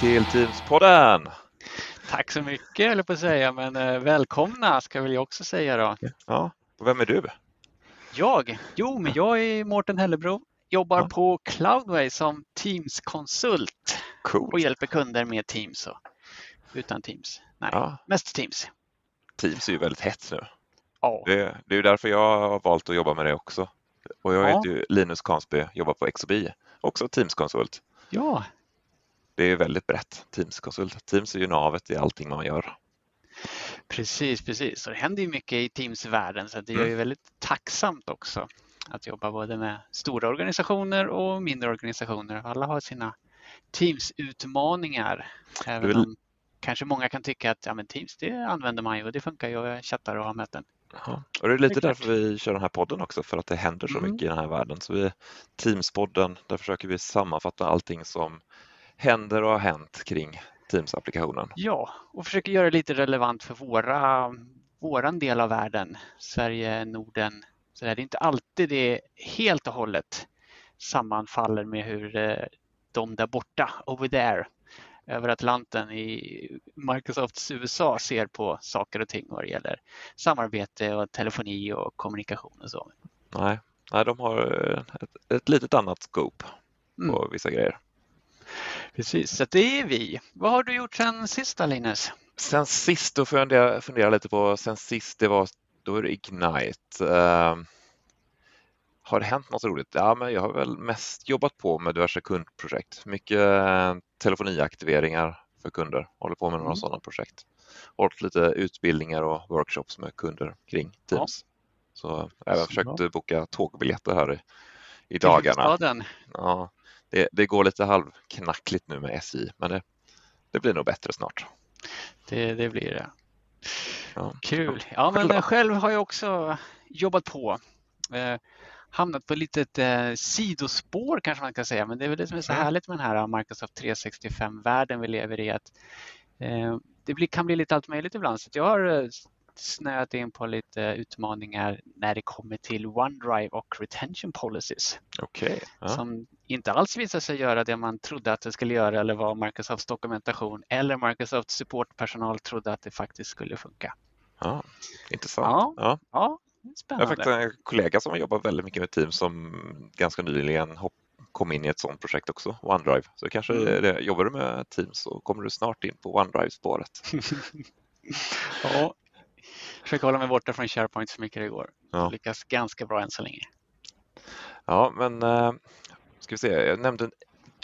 till Teams-podden! Tack så mycket, eller på att säga, men eh, välkomna ska väl jag också säga då. Ja, och vem är du? Jag? Jo, men jag är Mårten Hellebro, jobbar Ja. på Cloudway som Teams-konsult Cool. och hjälper kunder med Teams och utan Teams. Nej, Ja, mest Teams. Teams är ju väldigt hett nu. Ja, Det, det är därför jag har valt att jobba med det också. Och jag Ja. heter ju Linus Kansby, jobbar på XOBI, också Teams-konsult. ja, Det är väldigt brett, Teams-konsult. Teams är ju navet i allting man gör. precis, precis. Och det händer ju mycket i Teams-världen så det är Mm. ju väldigt tacksamt också att jobba både med stora organisationer och mindre organisationer. Alla har sina Teams-utmaningar. Även vill- om kanske många kan tycka att ja, men Teams det använder man ju och det funkar ju jag chattar och har möten. Ja. Och det är lite Det är därför vi kör den här podden också, för att det händer så Mm. mycket i den här världen. Så vi, Teams-podden, där försöker vi sammanfatta allting som händer och har hänt kring Teams-applikationen. Ja, och försöker göra det lite relevant för våra, våran del av världen, Sverige, Norden. Så det är inte alltid det helt och hållet sammanfaller med hur eh, de där borta, over there, över Atlanten i Microsofts USA ser på saker och ting vad det gäller samarbete och telefoni och kommunikation och så. Nej, nej de har eh, ett, ett litet annat scope Mm. på vissa grejer. Precis, så det är vi. Vad har du gjort sen sist Linus? Sen sist, då får jag fundera, lite på, sen sist det var, då är det Ignite. Eh, har det hänt något roligt? Ja, men jag har väl mest jobbat på med diverse kundprojekt. Mycket eh, telefoniaktiveringar för kunder. Håller på med några Mm. sådana projekt. Hållit lite utbildningar och workshops med kunder kring Teams. Så jag har försökt boka tågbiljetter här i, i dagarna. Ja, det, det går lite halvknackligt nu med SJ, men det, det blir nog bättre snart. Det, det blir det. Ja. Kul. Ja, men Själv har jag också jobbat på. Eh, hamnat på ett litet eh, sidospår kanske man kan säga, men det är väl det som är så Mm. härligt med den här Microsoft 365-världen vi lever i. att eh, Det blir, kan bli lite allt möjligt ibland. Så jag har eh, snöat in på lite utmaningar när det kommer till OneDrive och retention policies Okej. Ja. som inte alls visar sig göra det man trodde att det skulle göra eller vad Microsofts dokumentation eller Microsofts supportpersonal trodde att det faktiskt skulle funka. Ja, intressant. Ja. Ja. Är Jag har spännande. faktiskt en kollega som har jobbat väldigt mycket med Teams som ganska nyligen hopp, kom in i ett sådant projekt också, OneDrive. Så kanske Mm. det, jobbar du med Teams så kommer du snart in på OneDrive-spåret. ja. Försöker hålla mig borta från SharePoint så mycket det går. Ja. Lyckas ganska bra än så länge. Ja, men äh, ska vi se, jag nämnde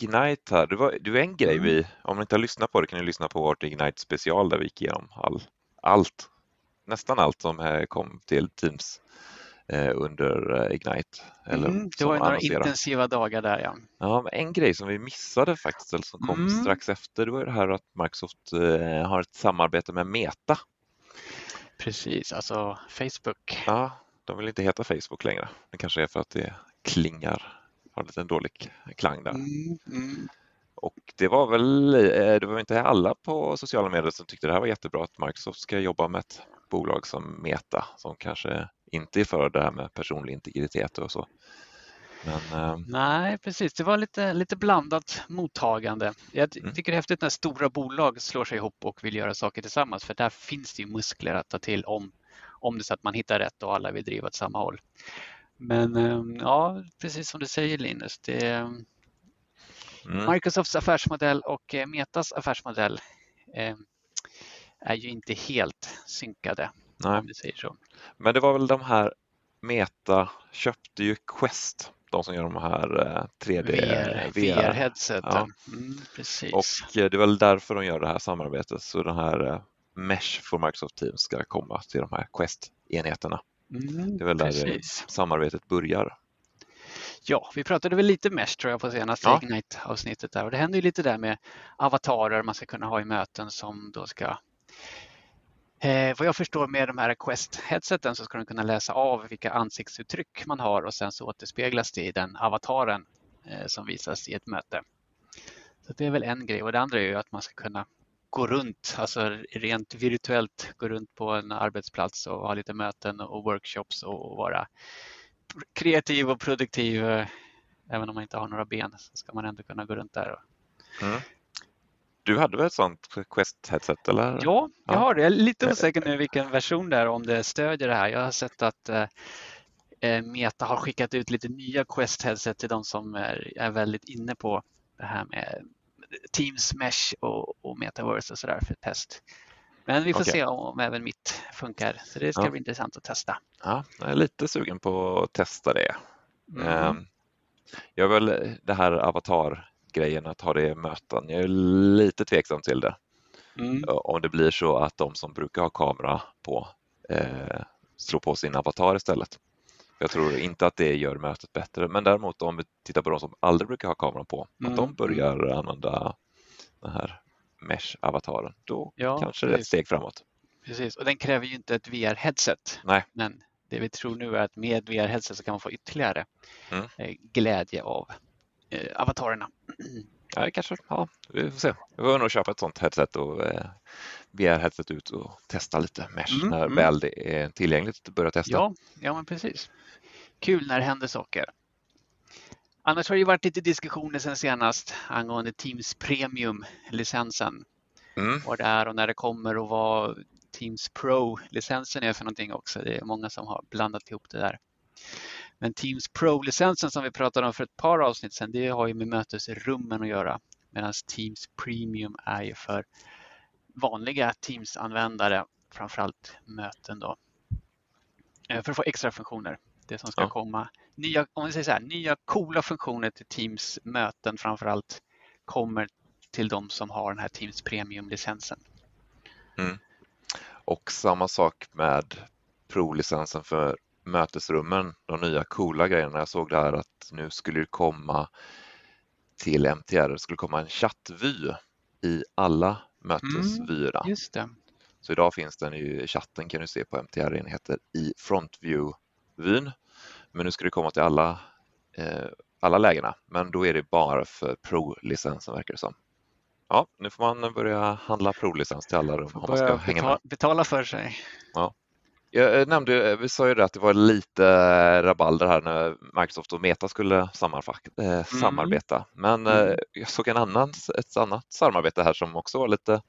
Ignite här. Det var, det var en grej Mm. vi, om ni inte har lyssnat på det kan ni lyssna på vårt Ignite special där vi gick igenom all, allt, nästan allt som eh, kom till Teams eh, under Ignite. Eller Mm, det var några intensiva dagar där ja. Ja, en grej som vi missade faktiskt, eller som kom Mm. strax efter, det var det här att Microsoft har ett samarbete med Meta. Precis, alltså Facebook. Ja, de vill inte heta Facebook längre. Det kanske är för att det klingar, har lite en dålig klang där. Mm, mm. Och det var väl, eh, det var inte alla på sociala medier som tyckte det här var jättebra att Microsoft ska jobba med ett bolag som Meta som kanske inte är för det här med personlig integritet och så. Men eh, Nej, precis. Det var lite, lite blandat mottagande. Jag Mm. tycker det är häftigt när stora bolag slår sig ihop och vill göra saker tillsammans för där finns det ju muskler att ta till om, om det så att man hittar rätt och alla vill driva åt samma håll. Men eh, ja, precis som du säger Linus, det, mm, Microsofts affärsmodell och eh, Metas affärsmodell eh, är ju inte helt synkade nej. om vi säger så. Men det var väl de här Meta köpte ju Quest, de som gör de här eh, 3D VR, VR-headseten. Mm, precis. Och eh, det är väl därför de gör det här samarbetet så den här eh, Mesh för Microsoft Teams ska komma till de här Quest-enheterna. Mm, Det är väl där precis. samarbetet börjar. Ja, vi pratade väl lite Mesh tror jag på senaste Ja. Ignite-avsnittet där och det händer ju lite där med avatarer man ska kunna ha i möten som då ska Eh, vad jag förstår med de här Quest-headseten så ska de kunna läsa av vilka ansiktsuttryck man har och sen så återspeglas det i den avataren eh, som visas i ett möte. Så det är väl en grej och det andra är ju att man ska kunna gå runt, alltså rent virtuellt gå runt på en arbetsplats och ha lite möten och workshops och vara kreativ och produktiv. Eh, även om man inte har några ben så ska man ändå kunna gå runt där och Mm. Du hade väl ett sånt Quest-headset eller? Ja, jag har det. Jag är lite osäker nu vilken version det är om det stödjer det här. Jag har sett att eh, eh Meta har skickat ut lite nya Quest-headset till de som är, är väldigt inne på det här med Teams Mesh och, och Metaverse och sådär för test. Men vi får okay. se om, även mitt funkar, så det ska ja. bli intressant att testa. Ja, jag är lite sugen på att testa det. Mm. Ehm, jag väl det här avatar-grejen, att ha det i möten. Jag är lite tveksam till det. Mm. Om det blir så att de som brukar ha kamera på eh, slår på sin avatar istället. Jag tror inte att det gör mötet bättre, men däremot om vi tittar på de som aldrig brukar ha kameran på, mm. att de börjar använda den här Mesh-avataren, då ja, kanske det är ett steg framåt. Precis, och den kräver ju inte ett VR-headset. Nej. Men det vi tror nu är att med VR-headset så kan man få ytterligare mm. Eh, glädje av avatarerna. Ja, kanske. Ja, vi får se. Vi får nog köpa ett sånt headset och eh, VR-headset ut och testa lite Mesh mm, när mm. väl det är tillgängligt att börja testa. Ja, ja men precis. Kul när det händer saker. Annars har det varit lite diskussioner sen senast angående Teams Premium-licensen. Mm. Vad det är och när det kommer och vad Teams Pro-licensen är för någonting också. Det är många som har blandat ihop det där. Men Teams Pro-licensen som vi pratade om för ett par avsnitt sedan, det har ju med mötesrummen att göra. Medan Teams Premium är ju för vanliga Teams-användare, framförallt möten då. Eh, för att få extra funktioner. Det som ska ja. komma. Nya, om vi säger så här, nya coola funktioner till Teams möten framförallt kommer till de som har den här Teams Premium-licensen. Mm. Och samma sak med Pro-licensen för mötesrummen, de nya coola grejerna. Jag såg där att nu skulle det komma till MTR, det skulle komma en chattvy i alla mötesvyerna. Mm, just det. Så idag finns den i chatten kan du se på MTR-enheter i FrontView-vyn. Men nu ska det komma till alla, eh, alla lägena, men då är det bara för Pro-licensen verkar det som. Ja, nu får man börja handla Pro-licens till alla rum om man ska hänga med. Betala för sig. Ja. Jag eh, nämnde, eh, vi sa ju det att det var lite eh, rabalder här när Microsoft och Meta skulle mm. samarbeta. Men mm. jag såg en annan, ett annat samarbete här som också var lite mm.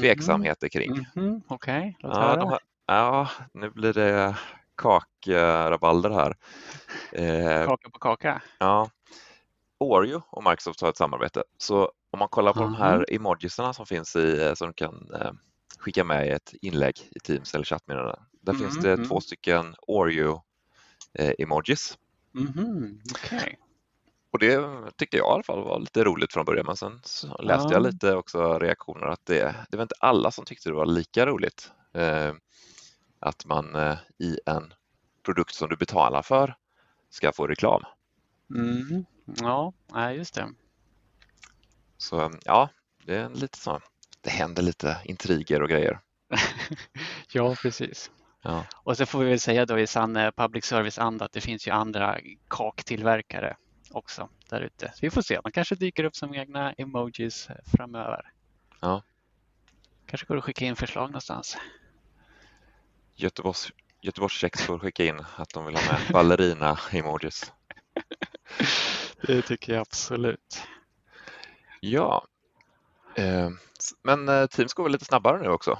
tveksamheter kring. Mm. Okej, okay. ja, ja, nu blir det kakrabalder här. Kaka på kaka? Ja. Oreo och Microsoft har ett samarbete. Så om man kollar på mm. de här emojisarna som finns i, som du kan skicka med ett inlägg i Teams eller chattmeddelande. Där mm, finns det mm. två stycken Oreo-emojis. Mm, okay. Och det tyckte jag i alla fall var lite roligt från början men sen läste ja. jag lite också reaktioner att det, det var inte alla som tyckte det var lika roligt. Eh, att man eh, i en produkt som du betalar för ska få reklam. Mm. Ja, just det. Så ja, det är lite så det händer lite intriger och grejer. ja, precis. Ja. Och så får vi väl säga då i sann eh, public service-anda att det finns ju andra kaktillverkare också där ute. Så vi får se, de kanske dyker upp som egna emojis framöver. Ja. Kanske går att skicka in förslag någonstans. Göteborgs, Göteborgskex får skicka in att de vill ha med ballerina-emojis. det tycker jag absolut. Ja, Eh, men eh, Teams går väl lite snabbare nu också?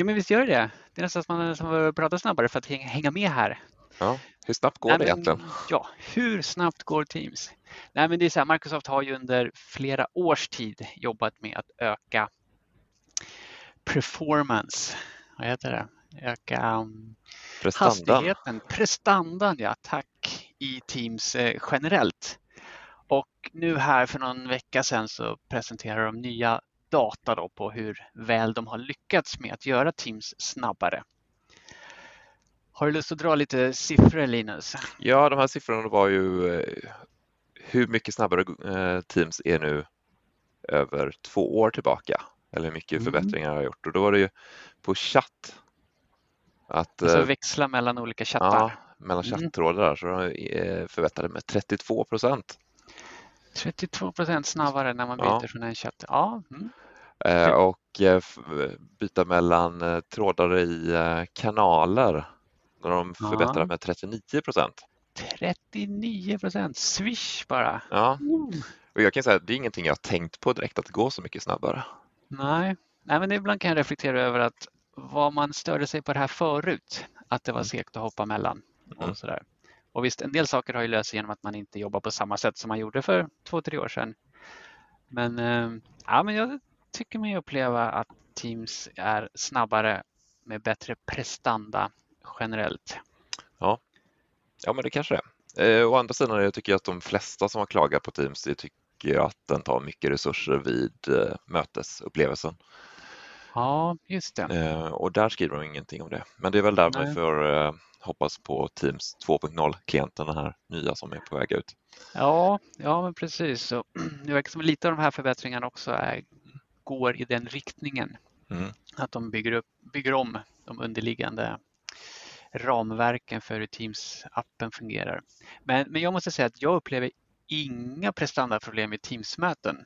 Jo, men visst gör det. Det är nästan att man som pratar snabbare för att hänga med här. Ja, hur snabbt går Nej, det egentligen? ja, hur snabbt går Teams? Nej, men det är så här, Microsoft har ju under flera års tid jobbat med att öka performance. Vad heter det? Öka um, prestandan. hastigheten, prestandan, ja tack, i Teams eh, generellt. Och nu här för någon vecka sedan så presenterar de nya data då på hur väl de har lyckats med att göra Teams snabbare. Har du lust att dra lite siffror Linus? Ja, de här siffrorna var ju eh, hur mycket snabbare eh, Teams är nu över två år tillbaka eller hur mycket mm. förbättringar har gjort och då var det ju på chatt. Att, alltså växla mellan olika chattar? Ja, mellan mm. chattrådar där, så de förbättrade med 32 procent. 32 procent snabbare när man byter ja. från en chatt. Ja. Mm. Eh, och eh, byta mellan eh, trådar i kanaler när de förbättrar med 39 procent. 39 procent, swish bara. Ja. Mm. Och jag kan säga att det är ingenting jag tänkt på direkt att det går så mycket snabbare. Nej, Nej men ibland kan jag reflektera över att vad man störde sig på det här förut, att det var Mm. segt att hoppa mellan Mm. och sådär. Och visst, en del saker har ju löst sig genom att man inte jobbar på samma sätt som man gjorde för två, tre år sedan. Men, eh, ja, men jag tycker mig uppleva att Teams är snabbare med bättre prestanda generellt. Ja, men det kanske det är. Eh, å andra sidan jag tycker jag att de flesta som har klagat på Teams tycker att den tar mycket resurser vid eh, mötesupplevelsen. Ja, just det. Eh, och där skriver de ingenting om det. Men det är väl där man får eh, hoppas på Teams 2.0-klienten, den här nya som är på väg ut. Ja, ja men precis. Så, det verkar som lite av de här förbättringarna också är, går i den riktningen. Mm. Att de bygger, upp, bygger om de underliggande ramverken för hur Teams-appen fungerar. Men, men jag måste säga att jag upplever inga prestandaproblem i Teams-möten.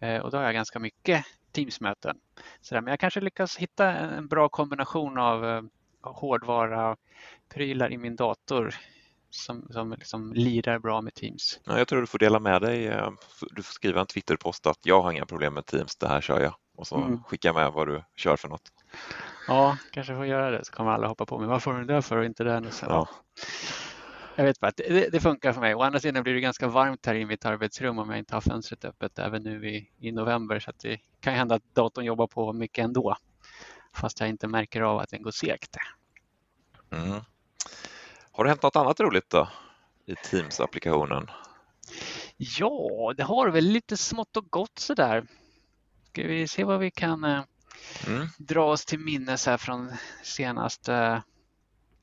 Eh, och då har jag ganska mycket Teams-möten. Så men jag kanske lyckas hitta en bra kombination av eh, hårdvara prylar i min dator som, som liksom lirar bra med Teams. Ja, jag tror du får dela med dig. eh, Du får skriva en Twitterpost att jag har inga problem med Teams, det här kör jag. Och så Mm. skicka med vad du kör för något. Ja, kanske får göra det så kommer alla hoppa på mig. Varför har du det där för och inte den? Och Ja. Jag vet bara att det, det funkar för mig. Å andra sidan blir det ganska varmt här i mitt arbetsrum om jag inte har fönstret öppet även nu i, i november. Så det kan hända att datorn jobbar på mycket ändå. Fast jag inte märker av att den går segt. Mm. Har det hänt något annat roligt då i Teams-applikationen? Ja, det har väl lite smått och gott sådär. Ska vi se vad vi kan eh, Mm. dra oss till minnes här från senaste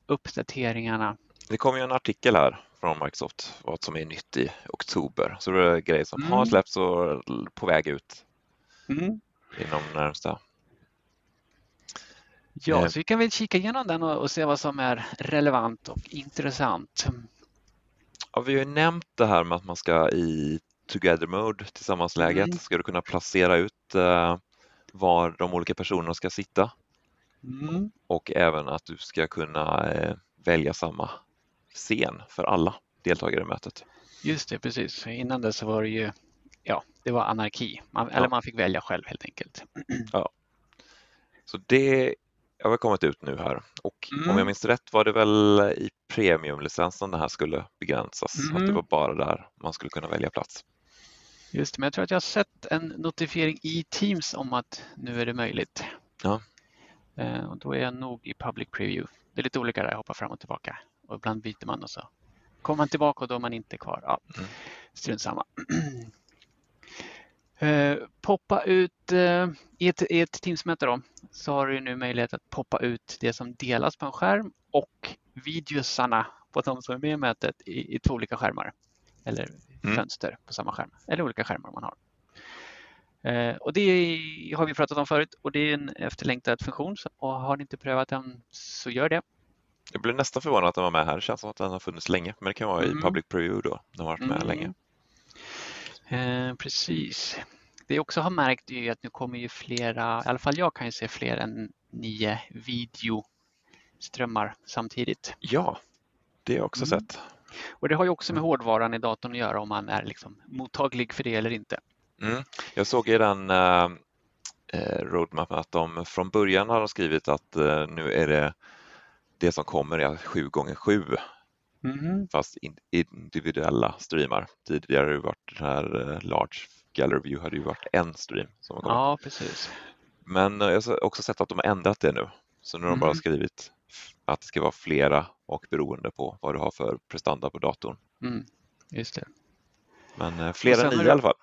uppdateringarna. Det kom ju en artikel här från Microsoft vad som är nytt i oktober. Så det är grejer som Mm. har släppts och på väg ut Mm. inom närmsta. Ja, Eh. så vi kan väl kika igenom den och, och se vad som är relevant och intressant. Ja, vi har ju nämnt det här med att man ska i together mode tillsammansläget Mm. ska du kunna placera ut eh, var de olika personerna ska sitta Mm. och även att du ska kunna eh, välja samma scen för alla deltagare i mötet. Just det, precis. Innan det så var det ju ja, det var anarki. Man, Eller Ja. man fick välja själv helt enkelt. Så det har väl kommit ut nu här och om Mm. jag minns rätt var det väl i premiumlicensen det här skulle begränsas. Att det Mhm. var bara där man skulle kunna välja plats. Just det, men jag tror att jag har sett en notifiering i Teams om att nu är det möjligt. Ja. Eh, och då är jag nog i public preview. Det är lite olika där, jag hoppar fram och tillbaka. Och ibland byter man och så kommer man tillbaka och då är man inte kvar. Ja, Mm. strunt samma. Eh, poppa ut eh, i ett, i ett Teams-möte då, så har du nu möjlighet att poppa ut det som delas på en skärm och videosarna på de som är med i mötet i, i två olika skärmar. Eller Mm. fönster på samma skärm. Eller olika skärmar man har. Eh, och det har vi pratat om förut och det är en efterlängtad funktion. Så, och har ni inte prövat den så gör det. Jag blev nästan förvånad att den var med här. Det känns som att den har funnits länge, men det kan vara Mm. i public preview då. Den har varit med Mm. länge. Eh, precis. Det jag också har märkt är att nu kommer ju flera, i alla fall jag kan ju se fler än nio videoströmmar samtidigt. Ja, det har jag också Mm. sett. Och det har ju också med hårdvaran i datorn att göra om man är liksom mottaglig för det eller inte. Mm. Jag såg i den eh, eh, roadmapen att de från början har skrivit att eh, nu är det det som kommer är 7 gånger 7 Mhm. fast in, individuella streamar. Tidigare har det varit den här eh, large gallery view hade ju varit en stream som. Ja, precis. Men eh, jag har också sett att de har ändrat det nu. Så nu har de bara Mhm. skrivit att det ska vara flera och beroende på vad du har för prestanda på datorn. Mm, just det. Men eh, fler Och sen än nio det- i alla fall.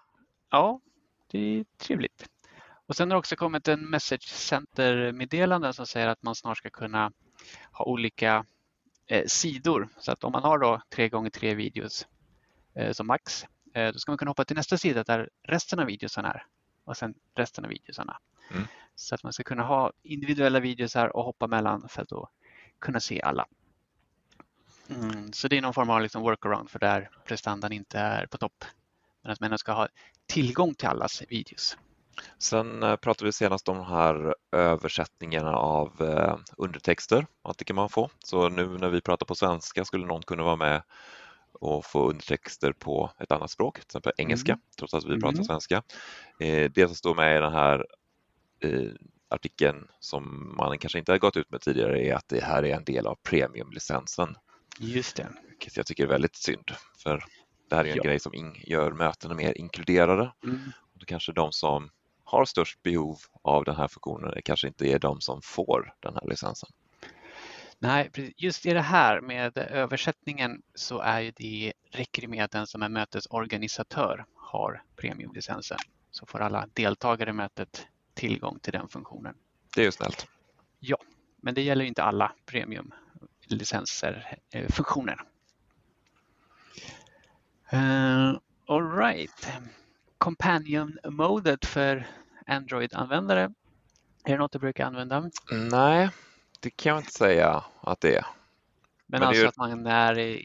Ja, det är trevligt. Och sen har det också kommit en message center-meddelande som säger att man snart ska kunna ha olika eh, sidor. Så att om man har då tre gånger tre videos eh, som max, eh, då ska man kunna hoppa till nästa sida där resten av videosarna är och sen resten av videosarna. Mm. Så att man ska kunna ha individuella videos här och hoppa mellan för att då kunna se alla. Mm, så det är någon form av liksom workaround för där prestandan inte är på topp. Men att man ska ha tillgång till allas videos. Sen eh, pratade vi senast om de här översättningarna av eh, undertexter, att det kan man få. Så nu när vi pratar på svenska skulle någon kunna vara med och få undertexter på ett annat språk, till exempel engelska, Mm. trots att vi pratar Mm. svenska. Eh, Det som står med i den här artikeln som man kanske inte har gått ut med tidigare är att det här är en del av premiumlicensen, Just det. vilket jag tycker är väldigt synd. För det här är en Ja. grej som gör mötena mer inkluderade. Mm. Och då kanske de som har störst behov av den här funktionen kanske inte är de som får den här licensen. Nej, just i det här med översättningen så är ju det, räcker det med att den som är mötesorganisatör har premiumlicensen. Så får alla deltagare i mötet tillgång till den funktionen. Det är ju snällt. Men det gäller inte alla premiumlicenser, eh, funktioner. Uh, all right. Companion-modet för Android-användare. Är det något du brukar använda? Nej, det kan jag inte säga att det är. Men, Men alltså ju- att man är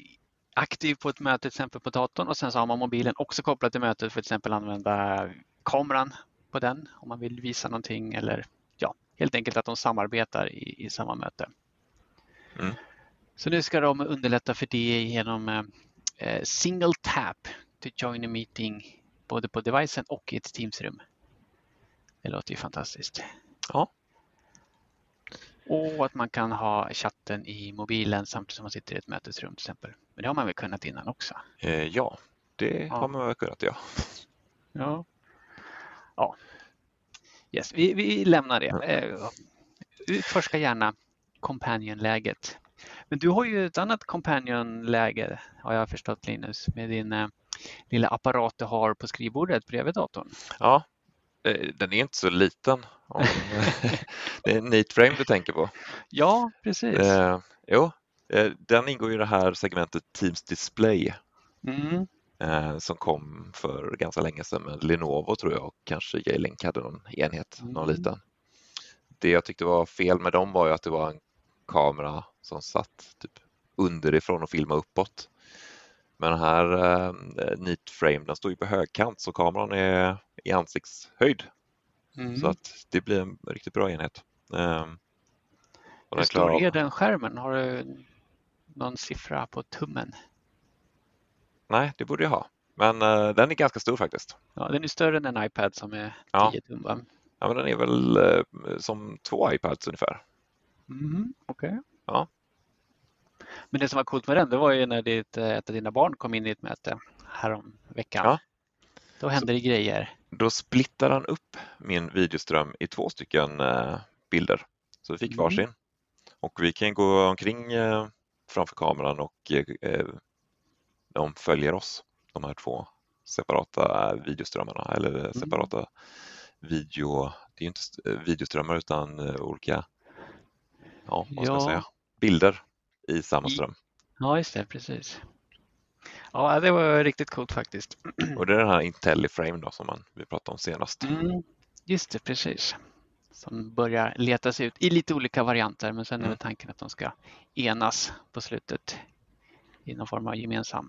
aktiv på ett möte till exempel på datorn och sen så har man mobilen också kopplad till mötet för att till exempel använda kameran på den om man vill visa någonting eller ja, helt enkelt att de samarbetar i, i samma möte. Mm. Så nu ska de underlätta för det genom eh, eh, single tap to join a meeting både på devicen och i ett Teamsrum. Det låter ju fantastiskt. Ja. Och att man kan ha chatten i mobilen samtidigt som man sitter i ett mötesrum till exempel. Men det har man väl kunnat innan också? Eh, ja, det Ja. har man väl kunnat göra. Ja. Ja. Yes, vi, vi lämnar det. Ja. Eh, Utforska gärna Companion-läget. Men du har ju ett annat Companion-läge har jag förstått Linus med din eh, lilla apparat du har på skrivbordet bredvid datorn. Ja, den är inte så liten. Om, det är neat frame du tänker på. Ja, precis. Eh, jo, eh, den ingår i det här segmentet Teams Display Mm. eh, som kom för ganska länge sedan med Lenovo tror jag och kanske J-Link hade någon enhet, någon Mm. liten. Det jag tyckte var fel med dem var ju att det var en kamera som satt typ underifrån och filmade uppåt. Men den här eh, Neat Frame den står ju på högkant så kameran är i ansiktshöjd Mm. så att det blir en riktigt bra enhet. Och Hur stor av- är den skärmen? Har du någon siffra på tummen? Nej, det borde jag ha. Men eh, den är ganska stor faktiskt. Ja, den är större än en iPad som är Ja. 10 tum va? Ja, men den är väl eh, som två iPads ungefär. Mm, Okej. Ja. Men det som var coolt med den, det var ju när ditt, eh, ett av dina barn kom in i ett möte härom veckan. Ja. Då hände det grejer. Då splittar han upp min videoström i två stycken eh, bilder. Så vi fick Mm. varsin. Och vi kan gå omkring eh, framför kameran och de följer oss, de här två separata videoströmmarna eller Mm. separata video, det är ju inte st- videoströmmar utan olika, ja vad ska Ja. jag säga, bilder i samma ström. Ja, just det, precis. Ja, det var riktigt coolt faktiskt. Och det är den här IntelliFrame då som man, vi pratade om senast. Mm, just det, precis. Som börjar letas ut i lite olika varianter, men sen är Mm. väl tanken att de ska enas på slutet i någon form av gemensam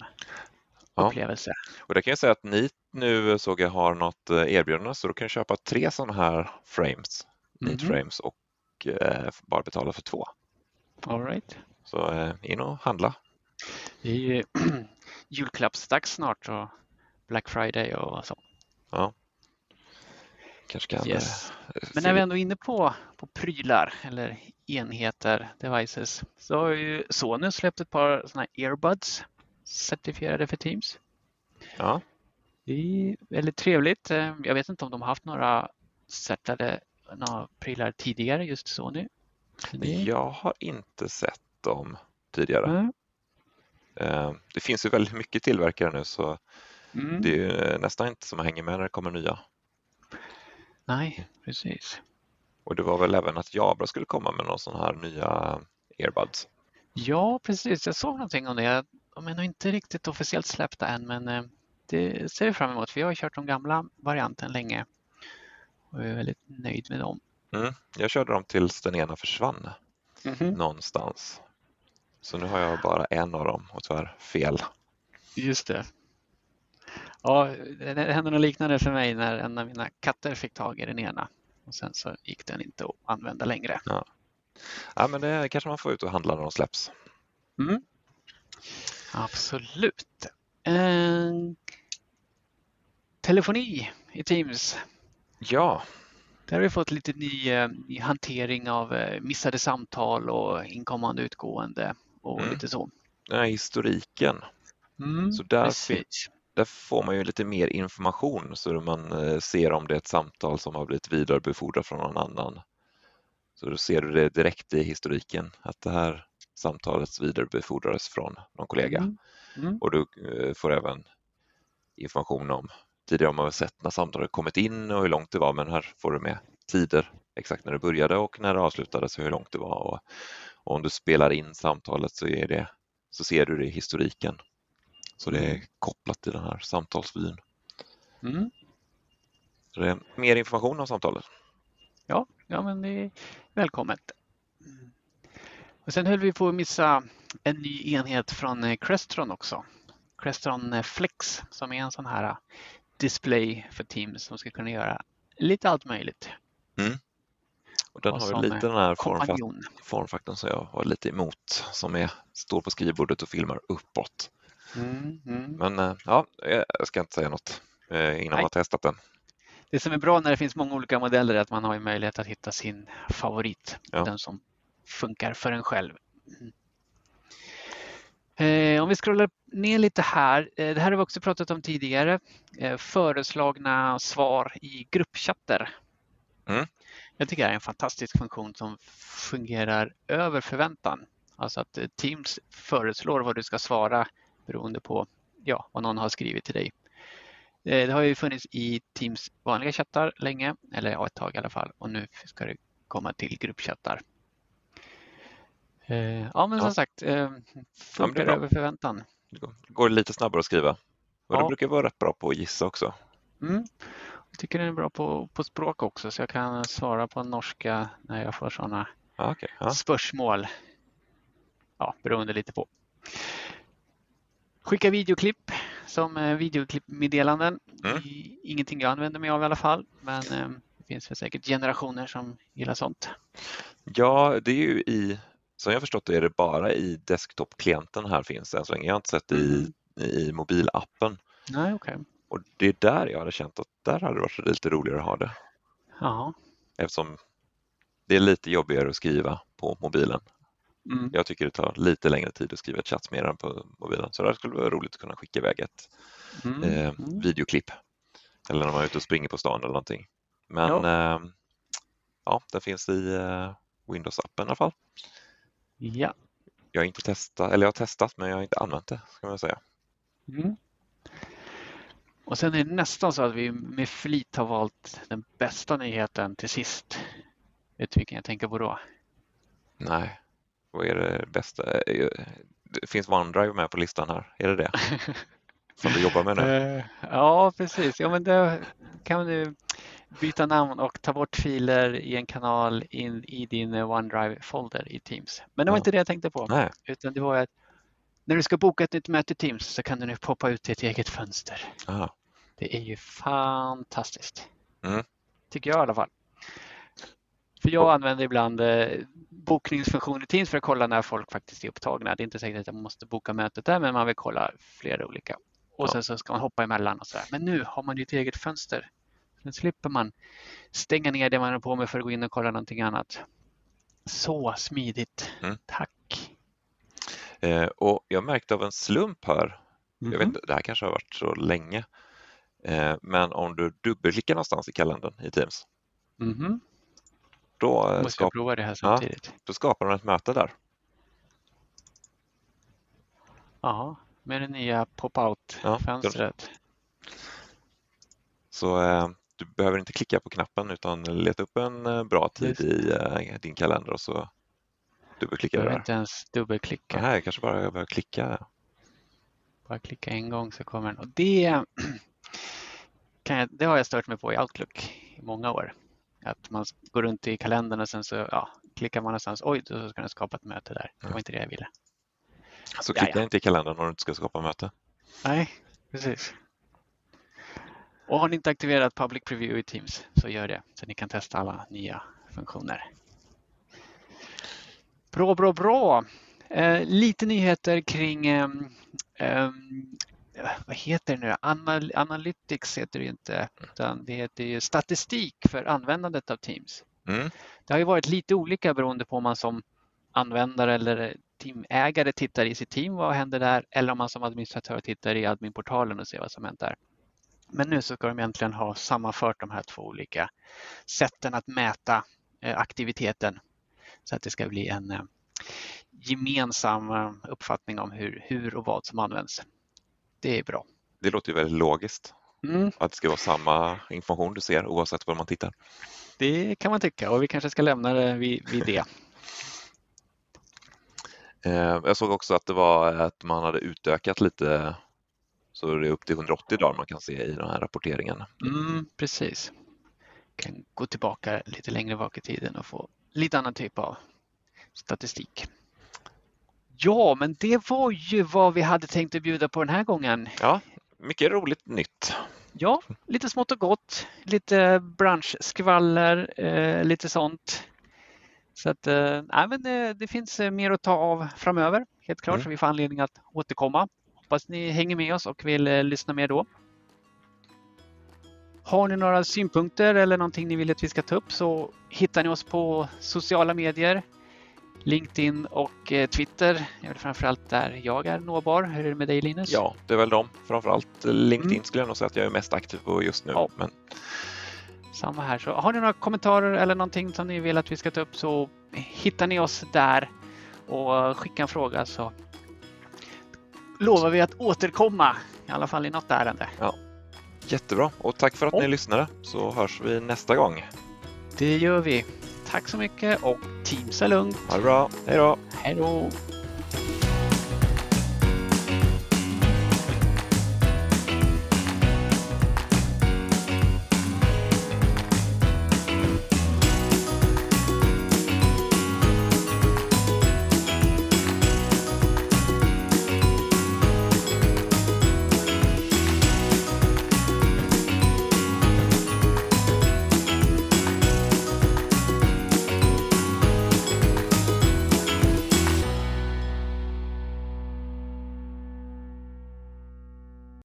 Ja. upplevelse. Och det kan jag säga att ni nu såg jag har något eh, erbjudande så då kan du köpa tre sådana här frames, Mhm. frames och eh, bara betala för två. All right. Så eh, in och handla. Det är ju julklappsdags snart och Black Friday och så. Kanske kan Yes. eh, Men när vi ändå är inne på, på prylar eller enheter, devices, så har ju Sony släppt ett par sådana earbuds certifierade för Teams. ja, Det är väldigt trevligt. Eh, Jag vet inte om de har haft några certade några prylar tidigare, just Sony. Jag har inte sett dem tidigare. Mm. Eh, Det finns ju väldigt mycket tillverkare nu så Mm. det är ju nästan inte som hänga med när det kommer nya. Nej, precis. Och det var väl även att Jabra skulle komma med någon sån här nya earbuds. Ja, precis. Jag såg någonting om det. De är nog inte riktigt officiellt släppta än, men eh, det ser vi fram emot. Jag har kört de gamla varianten länge och är väldigt nöjd med dem. Mm. Jag körde dem tills den ena försvann Mhm. någonstans. Så nu har jag bara en av dem och tyvärr fel. Just det. Ja, det hände något liknande för mig när en av mina katter fick tag i den ena. Och sen så gick den inte att använda längre. Ja, men det kanske man får ut och handla när de släpps. Mm. Absolut. Eh, telefoni i Teams. Ja, Där har vi fått lite ny, eh, ny hantering av eh, missade samtal och inkommande utgående och Mm. lite så. den här historiken. Mm, Så där precis. Där får man ju lite mer information så man eh, ser om det är ett samtal som har blivit vidarebefordrat från någon annan. Så då ser du det direkt i historiken att det här samtalet vidarebefordrades från någon kollega. Mm. Mm. Och du eh, får även information om, tidigare har man väl sett när samtalet kommit in och hur långt det var, men här får du med tider, exakt när det började och när det avslutades och hur långt det var. Och, och om du spelar in samtalet så, är det, så ser du det i historiken. Så det är Mm. kopplat till den här samtalsvyn. Mm. Så det är mer information om samtalet. Ja, ja, men det är välkommet. Mm. Och sen höll vi på att missa en ny enhet från eh, Crestron också. Crestron eh, Flex som är en sån här eh, display för Teams som ska kunna göra lite allt möjligt. Och den Och har lite den här formfaktorn som jag var lite emot, som är, står på skrivbordet och filmar uppåt. Mm, mm. Men eh, ja, jag ska inte säga något eh, innan Nej. man har testat den. Det som är bra när det finns många olika modeller är att man har möjlighet att hitta sin favorit. Ja. Den som funkar för en själv. Eh, om vi scrollar ner lite här. Eh, det här har vi också pratat om tidigare. Eh, föreslagna svar i gruppchatter. Mm. Jag tycker det är en fantastisk funktion som fungerar över förväntan. Alltså att eh, Teams föreslår vad du ska svara beroende på ja, vad någon har skrivit till dig. Eh, Det har ju funnits i Teams vanliga chattar länge, eller ja, ett tag i alla fall. Och nu ska det komma till gruppchattar. Eh, Ja, men som Ja. sagt, eh, funkar bra. över förväntan. Det går- lite snabbare att skriva. Och Ja. du brukar vara rätt bra på att gissa också. Mm. Jag tycker den är bra på, på språk också, så jag kan svara på norska när jag får sådana okej. ja. spörsmål. Ja, beroende lite på. Skicka videoklipp som eh, videoklippmeddelanden. Mm. Ingenting jag använder mig av i alla fall, men eh, det finns väl säkert generationer som gillar sånt. ja, det är ju i, som jag förstått det är det bara i desktop-klienten här finns det än så länge. Jag har inte sett det i, i mobilappen. Nej, okej. Och det är där jag hade känt att där hade det varit lite roligare att ha det. Ja. Eftersom det är lite jobbigare att skriva på mobilen. Mm. Jag tycker det tar lite längre tid att skriva ett chatsmeddelande på mobilen. Så det skulle vara roligt att kunna skicka iväg ett Mm. eh, Mm. videoklipp. Eller när man är ute och springer på stan eller någonting. Men ja, eh, ja det finns i eh, Windows-appen i alla fall. Ja. Jag har inte testat, eller jag har testat men jag har inte använt det ska man säga. Mm. Och sen är det nästan så att vi med flit har valt den bästa nyheten till sist. Vet du vilken jag tänker på då? Nej, vad är det bästa? Eh, Det finns OneDrive med på listan här, är det det? Som du jobbar med nu? Eh, Ja, precis. Ja, men då kan du byta namn och ta bort filer i en kanal in i din OneDrive-folder i Teams. Men det var Ja. inte det jag tänkte på, Nej, utan det var att när du ska boka ett nytt möte i Teams så kan du nu poppa ut i ett eget fönster. aha. Det är ju fantastiskt. Mm. Tycker jag i alla fall. För jag använder ibland eh, bokningsfunktion i Teams för att kolla när folk faktiskt är upptagna. Det är inte säkert att man måste boka mötet där, men man vill kolla flera olika. Och Ja. sen så ska man hoppa emellan och sådär. Men nu har man ju ett eget fönster. Nu slipper man stänga ner det man är på med för att gå in och kolla någonting annat. Så smidigt. Mm. Tack. Eh, och jag märkte av en slump här, jag vet Mhm. inte, det här kanske har varit så länge, eh, men om du dubbelklickar någonstans i kalendern i Teams, Mhm. då, Måste jag skap, prova det här samtidigt. då skapar den ett möte där. Ja, med det nya Ja, pop-out-fönstret. Så eh, du behöver inte klicka på knappen utan leta upp en eh, bra tid Just i eh, din kalender och så dubbelklickar du behöver där. inte ens dubbelklicka. Nej, kanske bara behöver klicka. Bara klicka en gång så kommer den. Och det, kan jag, det har jag stört mig på i Outlook i många år. Att man går runt i kalendern och sen så ja, klickar man någonstans. Oj, då ska den skapa ett möte där. Det var inte det jag ville. Så klicka ja. inte i kalendern om du inte ska skapa möte. Nej, precis. Och har ni inte aktiverat Public Preview i Teams så gör det så ni kan testa alla nya funktioner. Bra, bra, bra. Eh, lite nyheter kring eh, eh, vad heter det nu? Anal Analytics heter det inte, utan det heter ju statistik för användandet av Teams. Mm. Det har ju varit lite olika beroende på om man som användare eller teamägare tittar i sitt team, vad händer där? Eller om man som administratör tittar i adminportalen och ser vad som hänt där. Men nu så ska de egentligen ha sammanfört de här två olika sätten att mäta eh, aktiviteten så att det ska bli en eh, gemensam eh, uppfattning om hur, hur och vad som används. Det är bra. Det låter ju väldigt logiskt. Mm. Att det ska vara samma information du ser oavsett var man tittar. Det kan man tycka och vi kanske ska lämna det vid, vid det. Eh, jag såg också att det var att man hade utökat lite så det är upp till 180 dagar man kan se i den här rapporteringen. Mm, precis. Kan gå tillbaka lite längre bak i tiden och få lite annan typ av statistik. Ja, men det var ju vad vi hade tänkt att bjuda på den här gången. Ja, mycket roligt nytt. Ja, lite smått och gott, lite branschskvaller, eh, lite sånt. Så att, eh, men det, det finns eh, mer att ta av framöver, helt klart, Mm. så vi får anledning att återkomma. Hoppas ni hänger med oss och vill eh, lyssna mer då. Har ni några synpunkter eller någonting ni vill att vi ska ta upp så hittar ni oss på sociala medier. LinkedIn och eh, Twitter. Det är väl framförallt där jag är nåbar. Hur är det med dig Linus? Ja, det är väl de. Framförallt LinkedIn Mm. skulle jag nog säga att jag är mest aktiv på just nu. Ja. Men Samma här. Så har ni några kommentarer eller någonting som ni vill att vi ska ta upp så hittar ni oss där och skicka en fråga så lovar vi att återkomma i alla fall i något ärende. Jättebra och tack för att ni lyssnade så hörs vi nästa gång. Det gör vi. Tack så mycket och Teams är lugnt. Ha det bra. Hej då! Hej då!